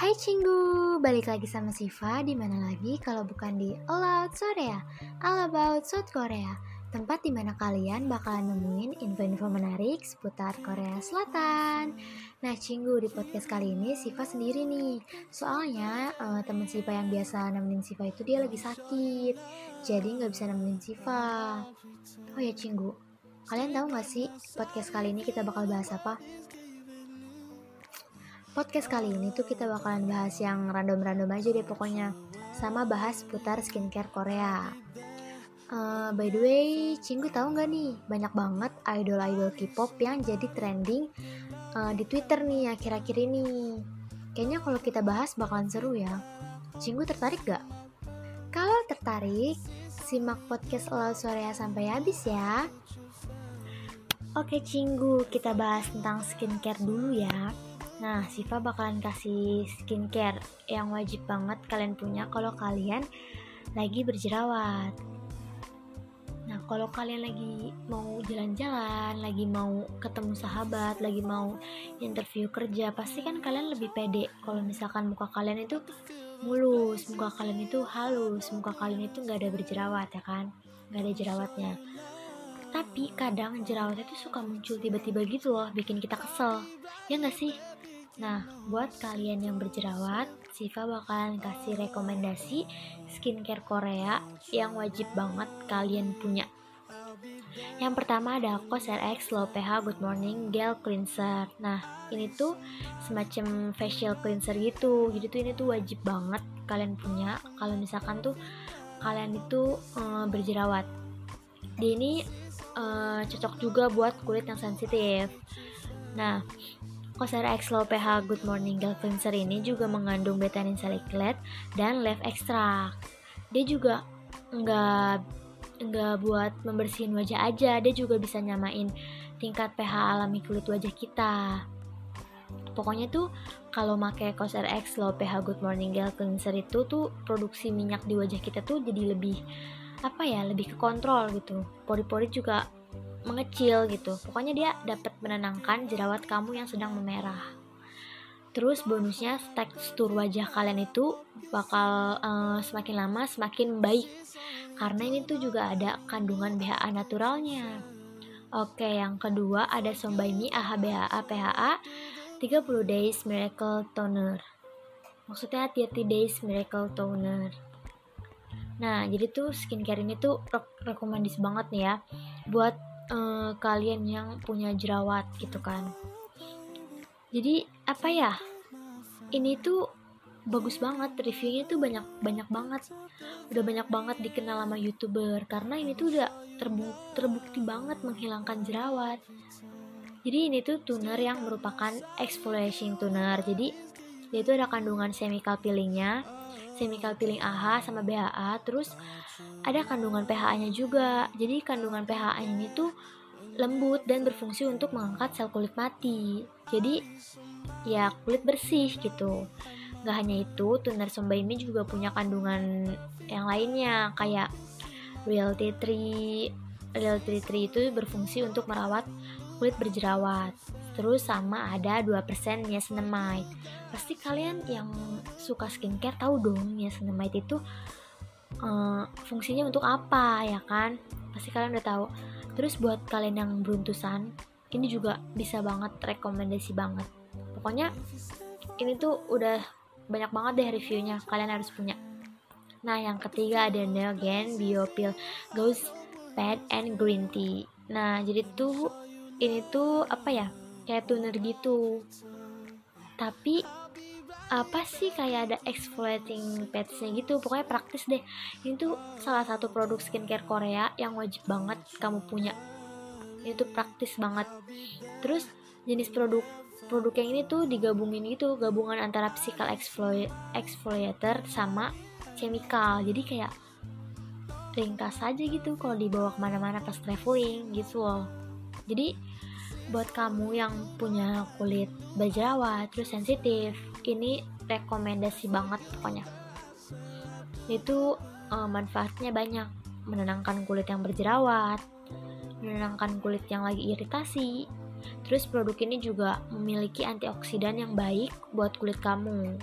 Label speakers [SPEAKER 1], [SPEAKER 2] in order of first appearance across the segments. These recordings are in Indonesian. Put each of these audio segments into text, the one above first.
[SPEAKER 1] Hai Cinggu, balik lagi sama Siva. Di mana lagi? Kalau bukan di All Out Korea, All About South Korea, tempat di mana kalian bakalan nemuin info-info menarik seputar Korea Selatan. Nah Cinggu, di podcast kali ini Siva sendiri nih, soalnya uh, temen Siva yang biasa nemenin Siva itu dia lagi sakit, jadi nggak bisa nemenin Siva. Oh ya Cinggu, kalian tahu nggak sih podcast kali ini kita bakal bahas apa? Podcast kali ini tuh kita bakalan bahas yang random-random aja deh pokoknya. Sama bahas putar skincare Korea. Uh, By the way, Cinggu tahu nggak nih? Banyak banget idol-idol K-pop yang jadi trending uh, di Twitter nih akhir-akhir ini. Kayaknya kalau kita bahas bakalan seru ya. Cinggu tertarik gak? Kalau tertarik, simak podcast Laut Korea sampai habis ya. Oke Cinggu, kita bahas tentang skincare dulu ya Nah, Siva bakalan kasih skincare yang wajib banget kalian punya kalau kalian lagi berjerawat. Nah, kalau kalian lagi mau jalan-jalan, lagi mau ketemu sahabat, lagi mau interview kerja, pasti kan kalian lebih pede kalau misalkan muka kalian itu mulus, muka kalian itu halus, muka kalian itu nggak ada berjerawat ya kan, nggak ada jerawatnya. Tapi kadang jerawat itu suka muncul tiba-tiba gitu loh, bikin kita kesel. Ya nggak sih? Nah, buat kalian yang berjerawat, Siva bakalan kasih rekomendasi skincare Korea yang wajib banget kalian punya. Yang pertama ada COSRX Low pH Good Morning Gel Cleanser. Nah, ini tuh semacam facial cleanser gitu. Jadi tuh ini tuh wajib banget kalian punya kalau misalkan tuh kalian itu uh, berjerawat. Di ini uh, cocok juga buat kulit yang sensitif. Nah, Kosar X Low pH Good Morning Gel Cleanser ini juga mengandung betanin salicylate dan leaf extract. Dia juga nggak nggak buat membersihin wajah aja, dia juga bisa nyamain tingkat pH alami kulit wajah kita. Pokoknya tuh kalau pakai Kosar X Low pH Good Morning Gel Cleanser itu tuh produksi minyak di wajah kita tuh jadi lebih apa ya lebih ke kontrol gitu pori-pori juga mengecil gitu. Pokoknya dia dapat menenangkan jerawat kamu yang sedang memerah. Terus bonusnya tekstur wajah kalian itu bakal uh, semakin lama semakin baik karena ini tuh juga ada kandungan BHA naturalnya. Oke, yang kedua ada Sombaimi AHA BHA PHA 30 Days Miracle Toner. Maksudnya 30 Days Miracle Toner. Nah, jadi tuh skincare ini tuh rekomendasi banget nih ya buat uh, kalian yang punya jerawat gitu kan. Jadi apa ya? Ini tuh bagus banget reviewnya tuh banyak banyak banget. Udah banyak banget dikenal sama youtuber karena ini tuh udah terbukti, terbukti banget menghilangkan jerawat. Jadi ini tuh toner yang merupakan exfoliating toner jadi dia itu ada kandungan chemical peelingnya chemical peeling AHA sama BHA terus ada kandungan PHA-nya juga jadi kandungan PHA ini tuh lembut dan berfungsi untuk mengangkat sel kulit mati jadi ya kulit bersih gitu Gak hanya itu, toner Sombaimi juga punya kandungan yang lainnya kayak Real Tea Tree. Real Tea Tree itu berfungsi untuk merawat kulit berjerawat. Terus sama ada 2% niacinamide. Pasti kalian yang suka skincare tahu dong niacinamide itu uh, fungsinya untuk apa ya kan? Pasti kalian udah tahu. Terus buat kalian yang beruntusan, ini juga bisa banget rekomendasi banget. Pokoknya ini tuh udah banyak banget deh reviewnya, kalian harus punya. Nah, yang ketiga ada Neogen Biopil Ghost Pad and Green Tea. Nah, jadi tuh ini tuh apa ya? Kayak toner gitu. Tapi apa sih kayak ada exfoliating padsnya gitu? Pokoknya praktis deh. Ini tuh salah satu produk skincare Korea yang wajib banget kamu punya. Ini tuh praktis banget. Terus jenis produk produk yang ini tuh digabungin gitu gabungan antara physical exfoliator sama chemical. Jadi kayak ringkas aja gitu kalau dibawa ke mana-mana pas traveling gitu loh. Jadi buat kamu yang punya kulit berjerawat terus sensitif ini rekomendasi banget pokoknya. Itu uh, manfaatnya banyak. Menenangkan kulit yang berjerawat menenangkan kulit yang lagi iritasi terus produk ini juga memiliki antioksidan yang baik buat kulit kamu.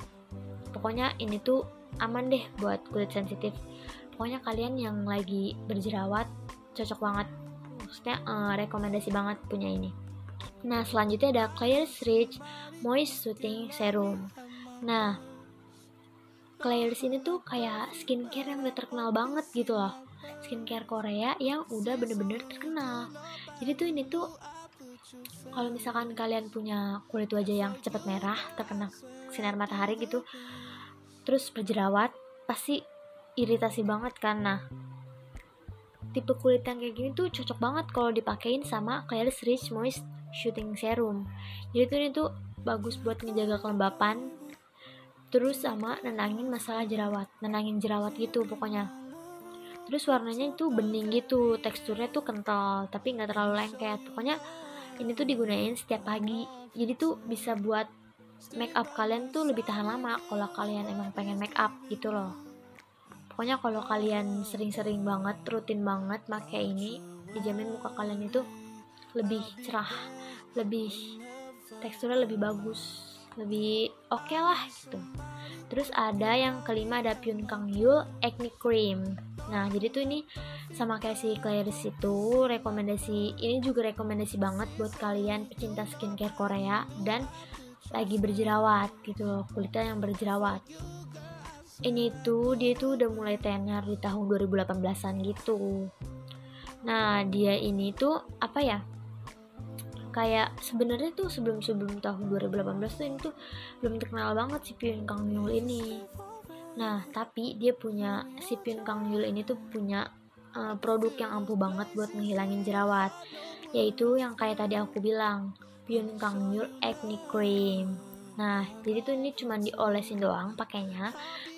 [SPEAKER 1] Pokoknya ini tuh aman deh buat kulit sensitif. Pokoknya kalian yang lagi berjerawat cocok banget. Maksudnya uh, rekomendasi banget punya ini nah selanjutnya ada Claire's Rich Moist Soothing Serum. Nah Claire's ini tuh kayak skincare yang udah terkenal banget gitu loh. Skincare Korea yang udah bener-bener terkenal. Jadi tuh ini tuh kalau misalkan kalian punya kulit wajah yang cepat merah terkena sinar matahari gitu terus berjerawat pasti iritasi banget kan. Nah tipe kulit yang kayak gini tuh cocok banget kalau dipakein sama Clarins Rich Moist Shooting Serum. Jadi tuh ini tuh bagus buat ngejaga kelembapan terus sama nenangin masalah jerawat nenangin jerawat gitu pokoknya. Terus warnanya itu bening gitu teksturnya tuh kental tapi nggak terlalu lengket. Pokoknya ini tuh digunain setiap pagi. Jadi tuh bisa buat make up kalian tuh lebih tahan lama kalau kalian emang pengen make up gitu loh. Pokoknya kalau kalian sering-sering banget rutin banget pakai ini dijamin muka kalian itu lebih cerah lebih teksturnya lebih bagus lebih oke okay lah gitu. Terus ada yang kelima ada Pyun Kang Yul Acne Cream. Nah jadi tuh ini sama kayak si Claire's itu rekomendasi ini juga rekomendasi banget buat kalian pecinta skincare Korea dan lagi berjerawat gitu loh kulitnya yang berjerawat. Ini tuh dia tuh udah mulai tenar di tahun 2018an gitu. Nah dia ini tuh apa ya kayak sebenarnya tuh sebelum sebelum tahun 2018 tuh ini tuh belum terkenal banget si Pyun Kang Yul ini. Nah tapi dia punya si Pyun Kang Yul ini tuh punya uh, produk yang ampuh banget buat menghilangin jerawat yaitu yang kayak tadi aku bilang Pyun Kang Yul Acne Cream. Nah, jadi tuh ini cuma diolesin doang pakainya,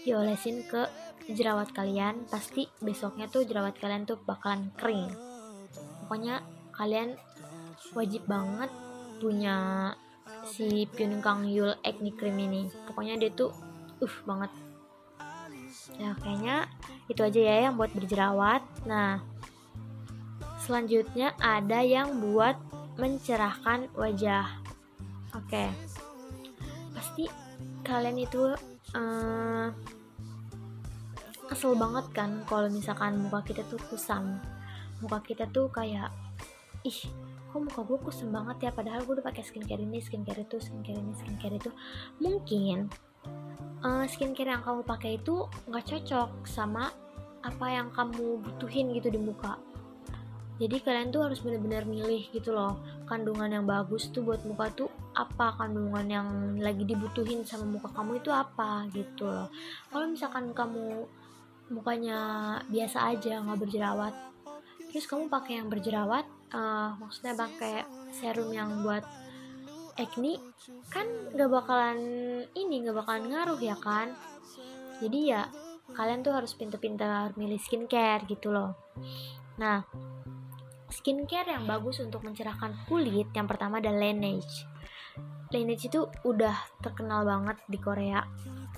[SPEAKER 1] diolesin ke jerawat kalian, pasti besoknya tuh jerawat kalian tuh bakalan kering. Pokoknya kalian wajib banget punya si Pyun Kang Yul Acne Cream ini. Pokoknya dia tuh uh banget. Nah, kayaknya itu aja ya yang buat berjerawat. Nah, selanjutnya ada yang buat mencerahkan wajah. Oke. Pasti kalian itu uh, kesel banget kan kalau misalkan muka kita tuh kusam muka kita tuh kayak ih kok muka gue kusam banget ya. Padahal gue udah pakai skincare ini skincare itu skincare ini skincare itu. Mungkin uh, skincare yang kamu pakai itu nggak cocok sama apa yang kamu butuhin gitu di muka. Jadi kalian tuh harus bener-bener milih gitu loh kandungan yang bagus tuh buat muka tuh apa kandungan yang lagi dibutuhin sama muka kamu itu apa gitu loh. Kalau misalkan kamu mukanya biasa aja nggak berjerawat terus kamu pakai yang berjerawat uh, maksudnya pakai serum yang buat acne kan gak bakalan ini gak bakalan ngaruh ya kan? Jadi ya kalian tuh harus pintar-pintar milih skincare gitu loh. Nah skincare yang bagus untuk mencerahkan kulit yang pertama ada Laneige. Laneige itu udah terkenal banget di Korea.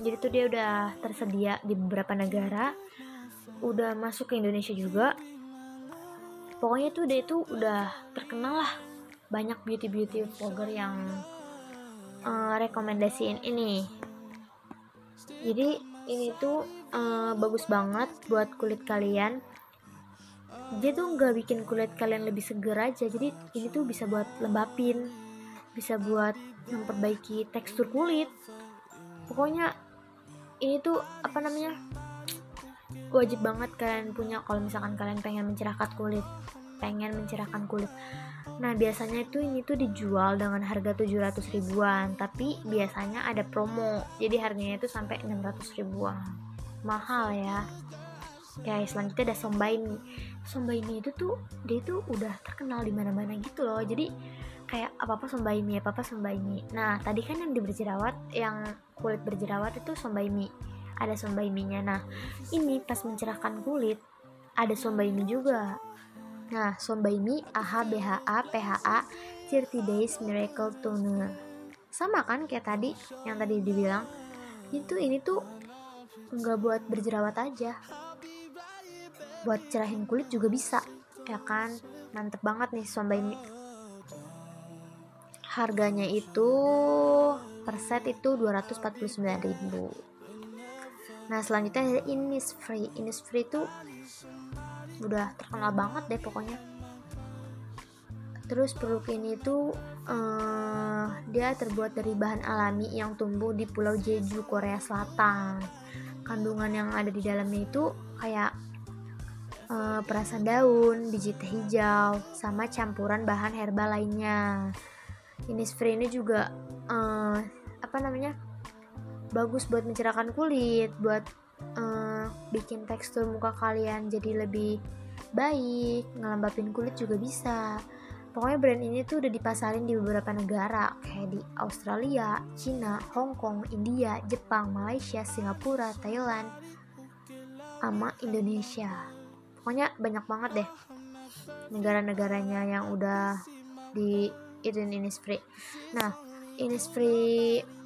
[SPEAKER 1] Jadi tuh dia udah tersedia di beberapa negara. Udah masuk ke Indonesia juga pokoknya tuh dia itu udah terkenal lah. Banyak beauty beauty vlogger yang uh, rekomendasiin ini. Jadi ini tuh uh, bagus banget buat kulit kalian. Dia tuh nggak bikin kulit kalian lebih seger aja. Jadi ini tuh bisa buat lembapin bisa buat memperbaiki tekstur kulit. Pokoknya ini tuh apa namanya wajib banget kalian punya kalau misalkan kalian pengen mencerahkan kulit. Pengen mencerahkan kulit. Nah biasanya itu ini tuh dijual dengan harga 700 ribuan tapi biasanya ada promo. Jadi harganya itu sampai 600 ribuan. Mahal ya. Guys selanjutnya ada Sombaini. Sombaini itu tuh dia tuh udah terkenal di mana-mana gitu loh. Jadi kayak apa apa Sombaimi apa apa Sombaimi nah tadi kan yang di berjerawat yang kulit berjerawat itu Sombaimi ada Sombaiminya nah ini pas mencerahkan kulit ada Sombaimi juga. Nah Sombaimi AHA BHA PHA 30 Days Miracle Toner sama kan kayak tadi yang tadi dibilang? Itu ini tuh nggak buat berjerawat aja. Buat cerahin kulit juga bisa ya kan? Mantep banget nih somba ini. Harganya itu per set itu 249.000 nah selanjutnya ada Innisfree. Innisfree itu udah terkenal banget deh pokoknya. Terus produk ini tuh uh, dia terbuat dari bahan alami yang tumbuh di pulau Jeju Korea Selatan. Kandungan yang ada di dalamnya itu kayak uh, perasan daun biji teh hijau sama campuran bahan herbal lainnya. Innisfree ini juga uh, apa namanya bagus buat mencerahkan kulit buat uh, bikin tekstur muka kalian jadi lebih baik ngelembapin kulit juga bisa. Pokoknya brand ini tuh udah dipasarin di beberapa negara kayak di Australia, Cina, Hong Kong, India, Jepang, Malaysia, Singapura, Thailand, sama Indonesia. Pokoknya banyak banget deh negara-negaranya yang udah di ini Innisfree. Nah Innisfree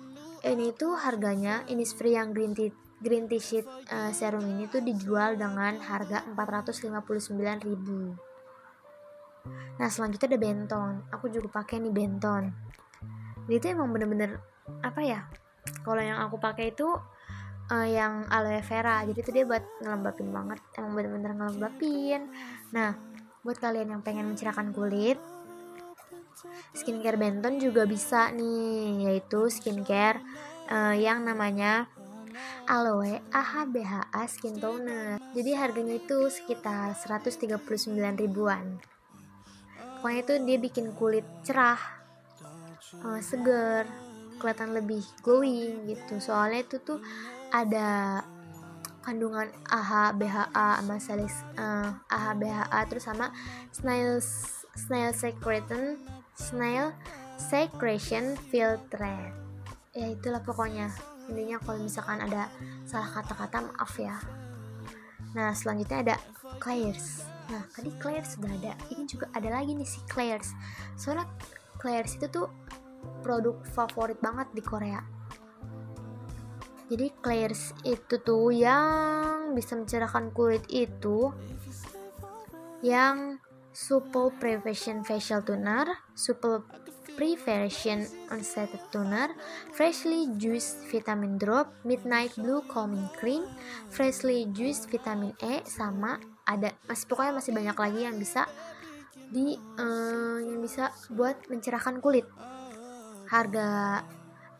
[SPEAKER 1] ini tuh harganya Innisfree yang green tea green tea sheet uh, serum ini tuh dijual dengan harga 459.000 nah selanjutnya ada benton. Aku juga pakai nih benton. Jadi itu emang bener-bener apa ya kalau yang aku pakai itu uh, yang aloe vera. Jadi itu dia buat ngelembapin banget emang bener-bener ngelembapin. Nah buat kalian yang pengen mencerahkan kulit skincare Benton juga bisa nih yaitu skincare uh, yang namanya Aloe AHBHA Skin Toner. Jadi harganya itu sekitar 139 ribuan. Pokoknya itu dia bikin kulit cerah uh, seger kelihatan lebih glowing gitu. Soalnya itu tuh ada kandungan AHA, BHA, sama salis uh, AHA, BHA terus sama snail snail secretion snail secretion filtrate ya itulah pokoknya. Intinya kalau misalkan ada salah kata-kata maaf ya. Nah selanjutnya ada Claire's. Nah tadi Claire's sudah ada. Ini juga ada lagi nih si Claire's. Soalnya Claire's itu tuh produk favorit banget di Korea. Jadi Claire's itu tuh yang bisa mencerahkan kulit itu yang Supple Prevention Facial Toner, Supple Prevention Unsettled Toner, Freshly Juiced Vitamin Drop, Midnight Blue Calming Cream, Freshly Juiced Vitamin E, sama ada masih pokoknya masih banyak lagi yang bisa di uh, yang bisa buat mencerahkan kulit. Harga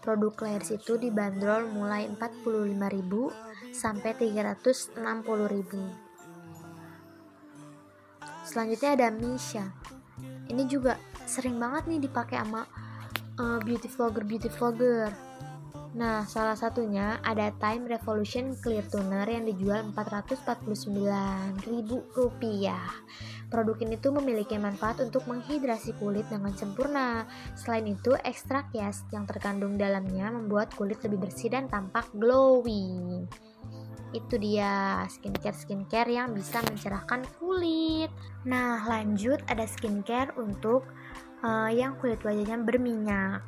[SPEAKER 1] produk Claire's itu dibanderol mulai 45.000 sampai 360.000 selanjutnya ada Misha. Ini juga sering banget nih dipakai sama uh, beauty vlogger beauty vlogger. Nah salah satunya ada Time Revolution Clear Toner yang dijual ribu rupiah. Produk ini tuh memiliki manfaat untuk menghidrasi kulit dengan sempurna. Selain itu, ekstrak yas yang terkandung dalamnya membuat kulit lebih bersih dan tampak glowing itu dia skincare skincare yang bisa mencerahkan kulit. Nah lanjut ada skincare untuk uh, yang kulit wajahnya berminyak.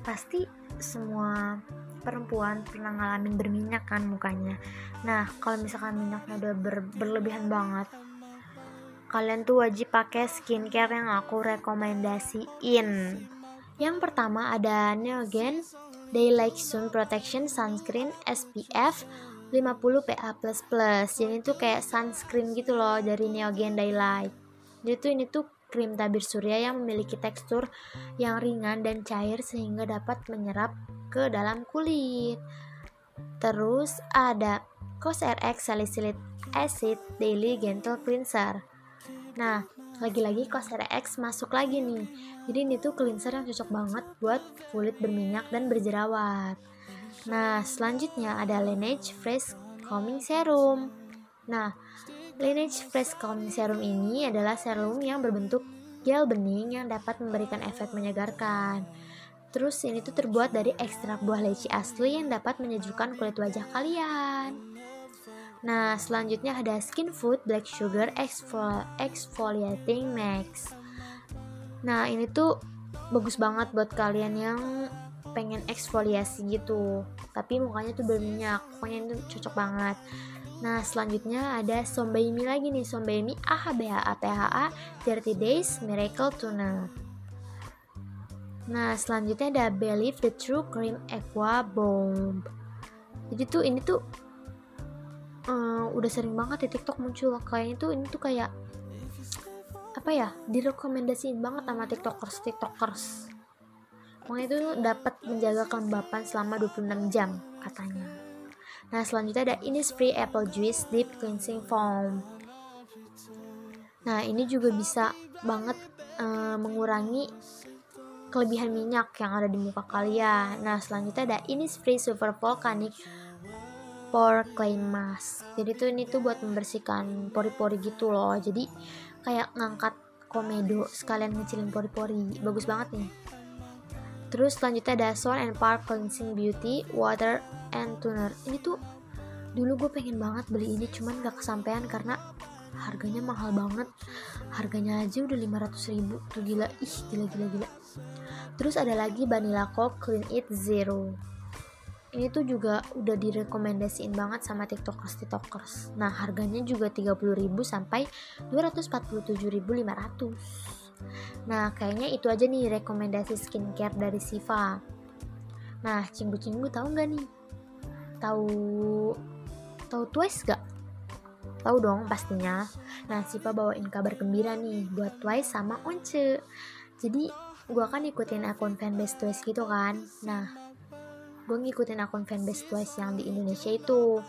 [SPEAKER 1] Pasti semua perempuan pernah ngalamin berminyak kan mukanya? Nah kalau misalkan minyaknya udah ber berlebihan banget kalian tuh wajib pakai skincare yang aku rekomendasiin. Yang pertama ada Neogen Daylight Sun Protection Sunscreen SPF 50 PA++. Jadi itu kayak sunscreen gitu loh dari Neogen Daylight. Jadi tuh ini tuh krim tabir surya yang memiliki tekstur yang ringan dan cair sehingga dapat menyerap ke dalam kulit. Terus ada COSRX Salicylic Acid Daily Gentle Cleanser. Nah, lagi-lagi X masuk lagi nih. Jadi ini tuh cleanser yang cocok banget buat kulit berminyak dan berjerawat. Nah selanjutnya ada Laneige Fresh Calming Serum. Nah Laneige Fresh Calming Serum ini adalah serum yang berbentuk gel bening yang dapat memberikan efek menyegarkan. Terus ini tuh terbuat dari ekstrak buah leci asli yang dapat menyejukkan kulit wajah kalian. Nah, selanjutnya ada Skin Food Black Sugar Exfoliating Max. Nah, ini tuh bagus banget buat kalian yang pengen eksfoliasi gitu. Tapi mukanya tuh berminyak. Pokoknya itu cocok banget. Nah, selanjutnya ada Sombaimi lagi nih, Sombaimi AHBHA PHA 30 Days Miracle Toner. Nah, selanjutnya ada Believe the True Cream Aqua Bomb. jadi tuh ini tuh uh, udah sering banget di TikTok muncul kayaknya tuh ini tuh kayak apa ya direkomendasiin banget sama tiktokers tiktokers Makanya itu dapat menjaga kelembapan selama 26 jam katanya. Nah selanjutnya ada Innisfree Apple Juice Deep Cleansing Foam. Nah ini juga bisa banget uh, mengurangi kelebihan minyak yang ada di muka kalian. Nah selanjutnya ada Innisfree Super Volcanic Pore Clay Mask. Jadi tuh ini tuh buat membersihkan pori-pori gitu loh. Jadi kayak ngangkat komedo sekalian ngecilin pori-pori. Bagus banget nih. Terus selanjutnya ada Swan and Park Cleansing Beauty Water and Toner. Ini tuh dulu gue pengen banget beli ini cuman gak kesampaian karena harganya mahal banget. Harganya aja udah 500 ribu. Tuh gila, ih gila gila gila. Terus ada lagi Vanilla Coke Clean It Zero. Ini tuh juga udah direkomendasiin banget sama tiktokers tiktokers. Nah harganya juga 30.000 sampai 247.500. Nah, kayaknya itu aja nih rekomendasi skincare dari Siva. Nah, cinggu-cinggu tahu nggak nih? Tahu tahu Twice gak? Tahu dong pastinya. Nah, Siva bawain kabar gembira nih buat Twice sama Once. Jadi, gue kan ikutin akun fanbase Twice gitu kan. Nah, gue ngikutin akun fanbase Twice yang di Indonesia itu.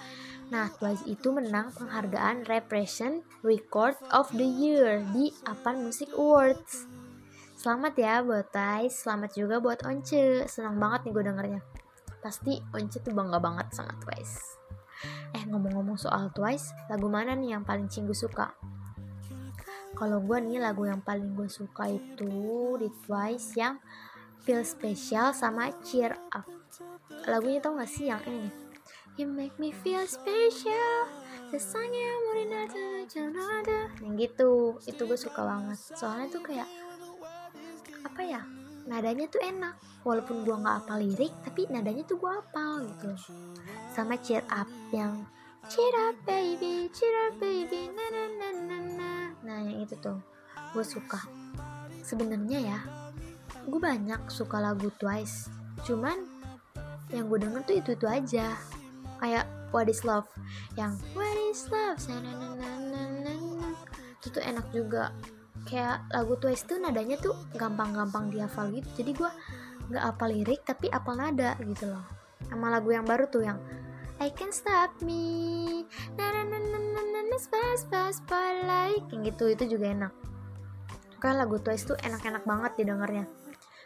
[SPEAKER 1] Nah, Twice itu menang penghargaan Repression Record of the Year di Apan Music Awards. Selamat ya buat Twice, selamat juga buat Once. Senang banget nih gue dengernya. Pasti Once tuh bangga banget sama Twice. Eh ngomong-ngomong soal Twice, lagu mana nih yang paling cinggu suka? Kalau gue nih lagu yang paling gue suka itu di Twice yang Feel Special sama Cheer Up. Lagunya tau gak sih yang ini? You make me feel special. Sesanya murinada janada Yang gitu, itu gue suka banget. Soalnya tuh kayak apa ya nadanya tuh enak. Walaupun gua nggak apa lirik tapi nadanya tuh gua apal gitu. Sama cheer up yang cheer up baby cheer up baby na na na na na. Nah yang itu tuh gue suka. Sebenarnya ya gue banyak suka lagu Twice. Cuman yang gue denger tuh itu itu aja. Kayak What is Love? Yang What is Love? Itu tuh enak juga. Kayak lagu Twice tuh nadanya tuh gampang-gampang dihafal gitu. Jadi gue nggak apa lirik tapi apal nada gitu loh. Sama lagu yang baru tuh yang I can stop me. Na na na na na na na fast fast like. Yang gitu itu juga enak. Kan lagu Twice tuh enak-enak banget didengarnya.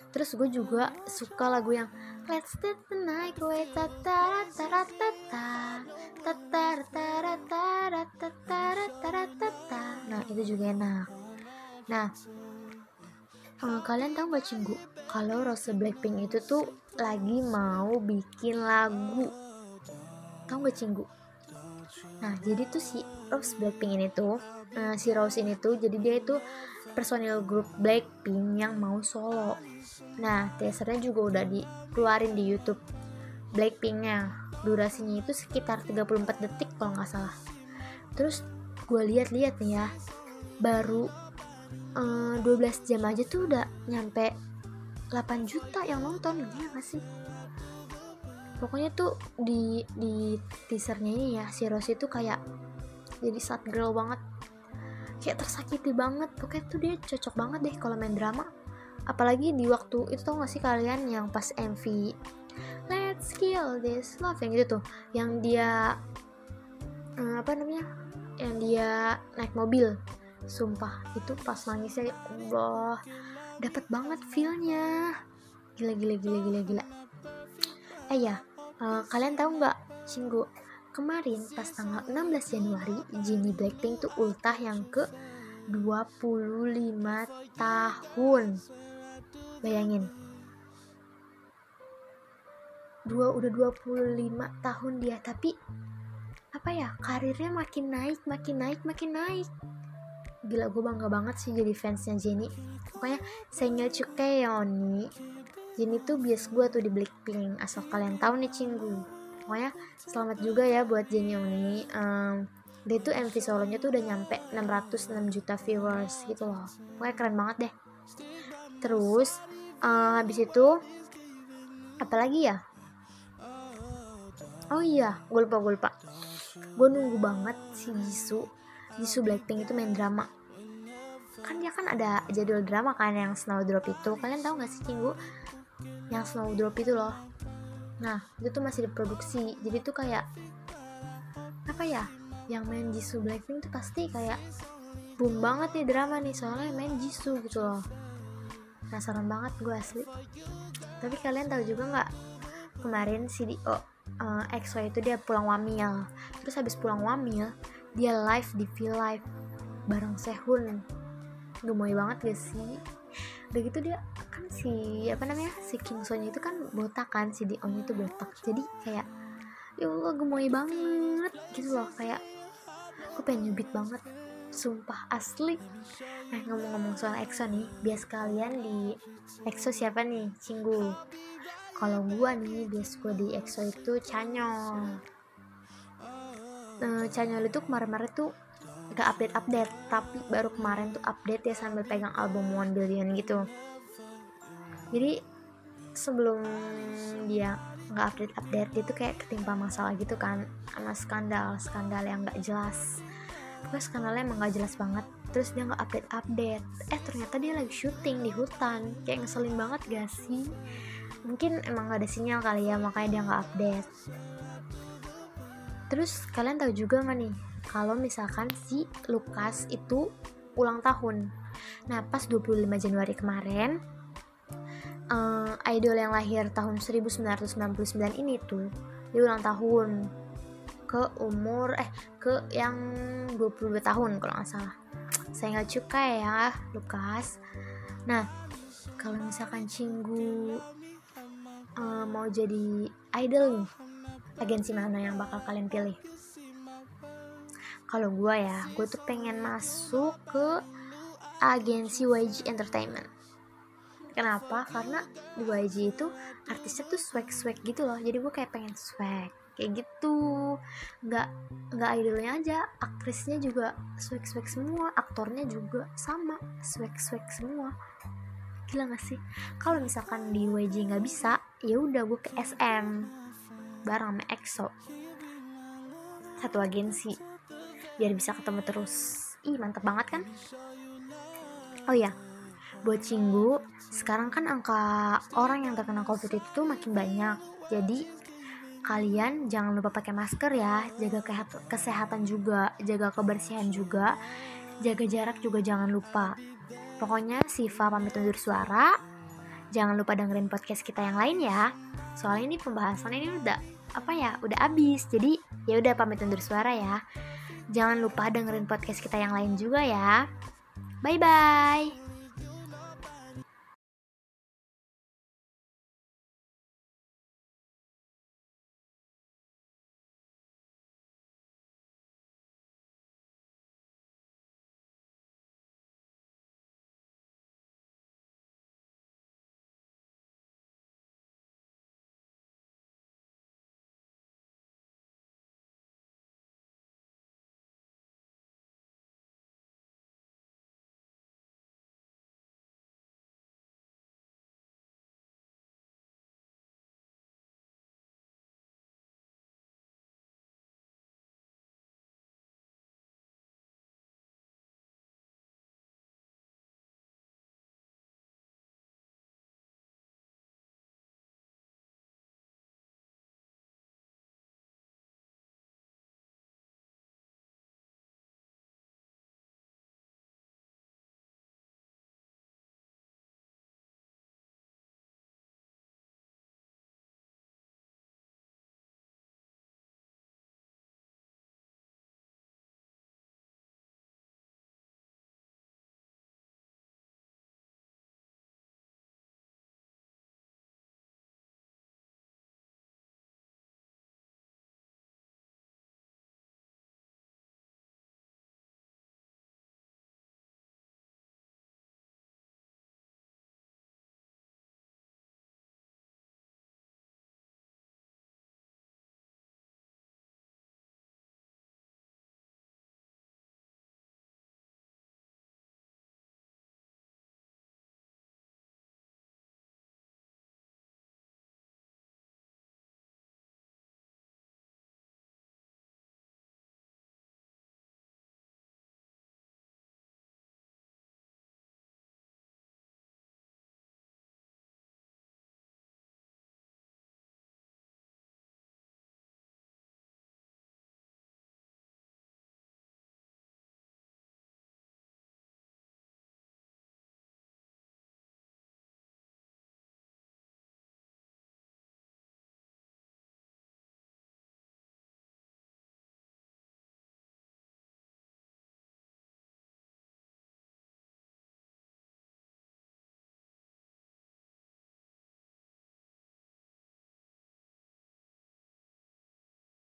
[SPEAKER 1] Terus gue juga suka lagu yang Let's Start the Night Away tatara tara tata tatara tara tara tatara tara tata nah itu juga enak Nah, uh, kalian tahu gak cinggu kalau Rose Blackpink itu tuh lagi mau bikin lagu. Tahu gak cinggu? Nah, jadi tuh si Rose Blackpink ini tuh, uh, si Rose ini tuh, jadi dia itu personil grup Blackpink yang mau solo. Nah, teasernya juga udah dikeluarin di YouTube Blackpinknya. Durasinya itu sekitar 34 detik kalau nggak salah. Terus gue lihat-lihat nih ya, baru uh, eh, 12 jam aja tuh udah nyampe 8 juta yang nonton ya gak sih pokoknya tuh di di teasernya ini ya si Rose itu kayak jadi sad girl banget kayak tersakiti banget pokoknya tuh dia cocok banget deh kalau main drama apalagi di waktu itu tau gak sih kalian yang pas MV Let's kill this love yang gitu tuh. Yang dia uh, apa namanya? Yang dia naik mobil. Sumpah itu pas nangisnya ya Allah. Dapat banget feelnya. Gila gila gila gila gila. Eh ya uh, kalian tahu nggak Cinggu? Kemarin pas tanggal 16 Januari Jennie Blackpink tuh ultah yang ke 25 tahun bayangin. Dua udah 25 tahun dia tapi apa ya karirnya makin naik makin naik makin naik. Gila gue bangga banget sih jadi fansnya Jenny pokoknya Sengil Chukeoni Jenny tuh bias gue tuh di Blackpink asal kalian tahu nih cinggu. Pokoknya selamat juga ya buat Jenny Oni. Um, dia tuh MV solonya tuh udah nyampe 606 juta viewers gitu loh. Pokoknya keren banget deh terus uh, habis itu apalagi ya? Oh iya gue lupa gue lupa. Gue nunggu banget si Jisoo. Jisoo Blackpink itu main drama. Kan dia kan ada jadwal drama kan yang Snowdrop itu. Kalian tahu gak sih cinggu yang Snowdrop itu loh. Nah itu tuh masih diproduksi. Jadi tuh kayak apa ya? Yang main Jisoo Blackpink tuh pasti kayak boom banget nih drama nih. Soalnya main Jisoo gitu loh penasaran banget gue asli. Tapi kalian tahu juga nggak kemarin si di oh, uh, EXO itu dia pulang wamil. Terus habis pulang wamil dia live di V Live bareng Sehun. Gemoy banget gak sih? Udah gitu dia kan si apa namanya si Kim Sonya itu kan botak kan si Dion itu botak. Jadi kayak ya Allah gemoy banget. Gitu loh kayak aku pengen nyubit banget sumpah asli. Nah ngomong-ngomong soal EXO nih bias kalian di EXO siapa nih? Cinggu. Kalau gua nih bias gua di EXO itu Chanyol nah, Chanyol itu kemarin-kemarin tuh gak update-update tapi baru kemarin tuh update ya sambil pegang album One Billion gitu. Jadi sebelum dia nggak update update dia tuh kayak ketimpa masalah gitu kan sama skandal skandal yang nggak jelas pokoknya skandalnya emang nggak jelas banget. Terus dia nggak update update. Eh ternyata dia lagi syuting di hutan. Kayak ngeselin banget gak sih? Mungkin emang gak ada sinyal kali ya makanya dia nggak update. Terus kalian tahu juga nggak nih? Kalau misalkan si Lukas itu ulang tahun. Nah pas 25 Januari kemarin uh, idol yang lahir tahun 1999 ini tuh dia ulang tahun ke umur eh ke yang 22 tahun kalau nggak salah. Saya nggak suka ya Lukas. Nah kalau misalkan Cinggu uh, mau jadi idol nih agensi mana yang bakal kalian pilih? Kalau gue ya gue tuh pengen masuk ke agensi YG Entertainment. Kenapa? Karena di YG itu artisnya tuh swag swag gitu loh. Jadi gue kayak pengen swag kayak gitu. Nggak nggak idolnya aja aktrisnya juga swag swag semua aktornya juga sama swag swag semua. Gila gak sih? Kalau misalkan di WJ nggak bisa ya udah gue ke SM bareng sama EXO. Satu agensi biar bisa ketemu terus. Ih mantep banget kan? Oh ya buat Cinggu sekarang kan angka orang yang terkena covid itu makin banyak. Jadi kalian jangan lupa pakai masker ya. Jaga kesehatan juga jaga kebersihan juga jaga jarak juga jangan lupa. Pokoknya Siva pamit undur suara. Jangan lupa dengerin podcast kita yang lain ya. Soalnya ini pembahasan ini udah apa ya udah abis jadi ya udah pamit undur suara ya. Jangan lupa dengerin podcast kita yang lain juga ya. Bye bye